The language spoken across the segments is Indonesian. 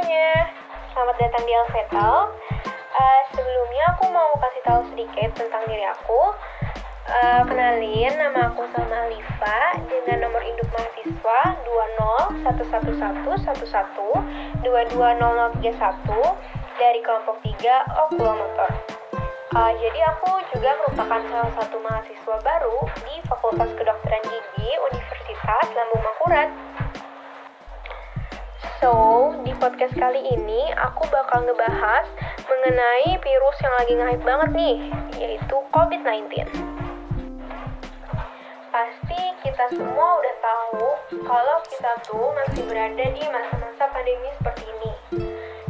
semuanya, selamat datang di Alvetal. Uh, sebelumnya aku mau kasih tahu sedikit tentang diri aku. Uh, kenalin, nama aku Salma Alifa dengan nomor induk mahasiswa 2011111220031 dari kelompok 3 Okulomotor. Uh, jadi aku juga merupakan salah satu mahasiswa baru di Fakultas Kedokteran Gigi Universitas Lambung Mangkurat. So, di podcast kali ini aku bakal ngebahas mengenai virus yang lagi nge banget nih, yaitu COVID-19. Pasti kita semua udah tahu kalau kita tuh masih berada di masa-masa pandemi seperti ini.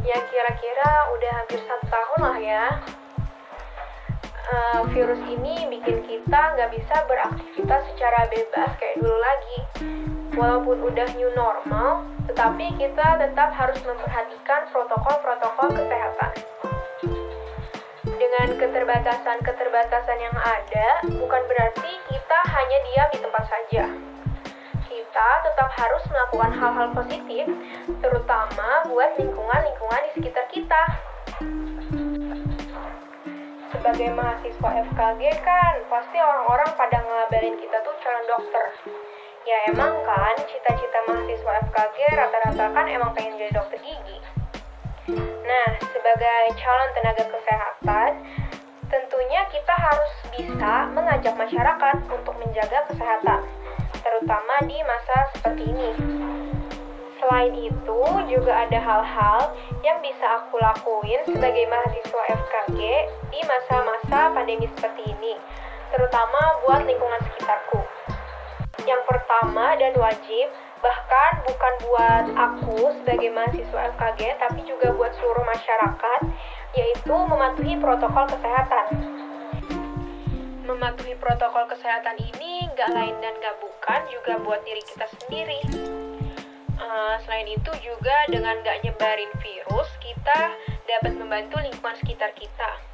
Ya kira-kira udah hampir satu tahun lah ya. Uh, virus ini bikin kita nggak bisa beraktivitas secara bebas kayak dulu lagi. Walaupun udah new normal, tetapi kita tetap harus memperhatikan protokol-protokol kesehatan. Dengan keterbatasan-keterbatasan yang ada, bukan berarti kita hanya diam di tempat saja. Kita tetap harus melakukan hal-hal positif, terutama buat lingkungan-lingkungan di sekitar kita. Sebagai mahasiswa FKG kan, pasti orang-orang pada ngelabarin kita tuh calon dokter Ya emang kan cita-cita mahasiswa FKG rata-rata kan emang pengen jadi dokter gigi. Nah, sebagai calon tenaga kesehatan, tentunya kita harus bisa mengajak masyarakat untuk menjaga kesehatan, terutama di masa seperti ini. Selain itu, juga ada hal-hal yang bisa aku lakuin sebagai mahasiswa FKG di masa-masa pandemi seperti ini, terutama buat lingkungan sekitarku. Yang pertama dan wajib, bahkan bukan buat aku sebagai mahasiswa FKG, tapi juga buat seluruh masyarakat, yaitu mematuhi protokol kesehatan. Mematuhi protokol kesehatan ini nggak lain dan nggak bukan juga buat diri kita sendiri. Uh, selain itu juga dengan nggak nyebarin virus, kita dapat membantu lingkungan sekitar kita.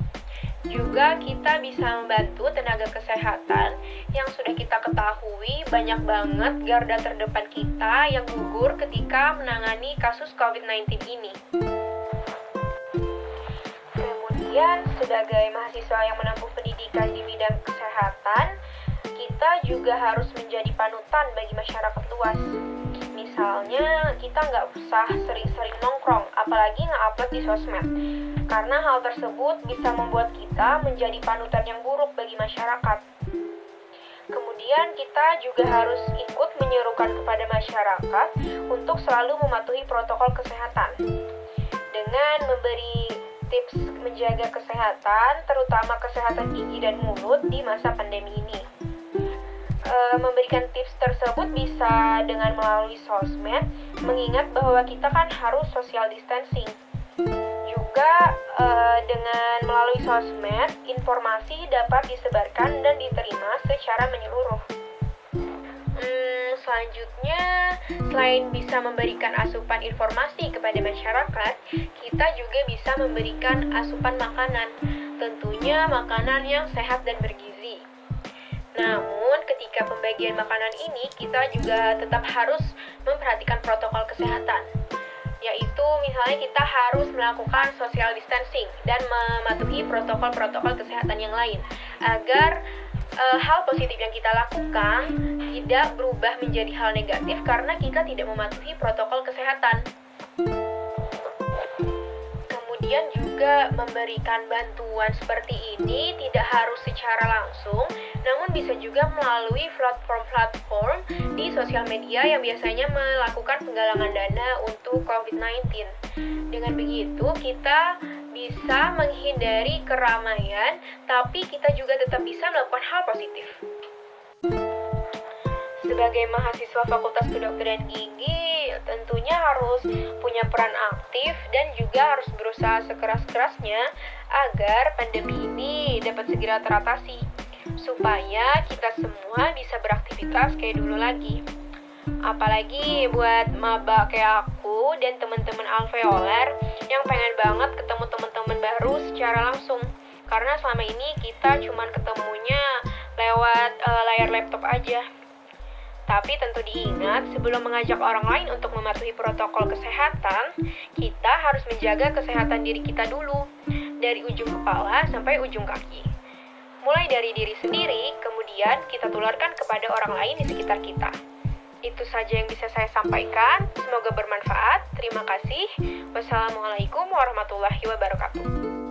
Juga kita bisa membantu tenaga kesehatan yang sudah kita ketahui banyak banget garda terdepan kita yang gugur ketika menangani kasus COVID-19 ini. Kemudian, sebagai mahasiswa yang menempuh pendidikan di bidang kesehatan, kita juga harus menjadi panutan bagi masyarakat luas. Misalnya, kita nggak usah sering-sering nongkrong, apalagi nge-upload di sosmed. Karena hal tersebut bisa membuat kita menjadi panutan yang buruk bagi masyarakat. Kemudian kita juga harus ikut menyerukan kepada masyarakat untuk selalu mematuhi protokol kesehatan. Dengan memberi tips menjaga kesehatan, terutama kesehatan gigi dan mulut di masa pandemi ini. E, memberikan tips tersebut bisa dengan melalui sosmed, mengingat bahwa kita kan harus social distancing. Juga e, dengan melalui sosmed, informasi dapat disebarkan dan diterima secara menyeluruh. Hmm, selanjutnya, selain bisa memberikan asupan informasi kepada masyarakat, kita juga bisa memberikan asupan makanan, tentunya makanan yang sehat dan bergizi. Namun, ketika pembagian makanan ini, kita juga tetap harus memperhatikan protokol kesehatan, yaitu misalnya kita harus melakukan social distancing dan mematuhi protokol-protokol kesehatan yang lain agar uh, hal positif yang kita lakukan tidak berubah menjadi hal negatif karena kita tidak mematuhi protokol kesehatan. Kemudian juga memberikan bantuan seperti ini tidak harus secara langsung, namun bisa juga melalui platform-platform di sosial media yang biasanya melakukan penggalangan dana untuk COVID-19. Dengan begitu, kita bisa menghindari keramaian, tapi kita juga tetap bisa melakukan hal positif. Sebagai mahasiswa Fakultas Kedokteran Gigi, tentunya harus punya peran aktif dan juga harus berusaha sekeras-kerasnya agar pandemi ini dapat segera teratasi, supaya kita semua bisa beraktivitas kayak dulu lagi. Apalagi buat maba kayak aku dan teman-teman alveoler yang pengen banget ketemu teman-teman baru secara langsung. Karena selama ini kita cuma ketemunya lewat uh, layar laptop aja. Tapi tentu diingat, sebelum mengajak orang lain untuk mematuhi protokol kesehatan, kita harus menjaga kesehatan diri kita dulu, dari ujung kepala sampai ujung kaki. Mulai dari diri sendiri, kemudian kita tularkan kepada orang lain di sekitar kita. Itu saja yang bisa saya sampaikan. Semoga bermanfaat. Terima kasih. Wassalamualaikum warahmatullahi wabarakatuh.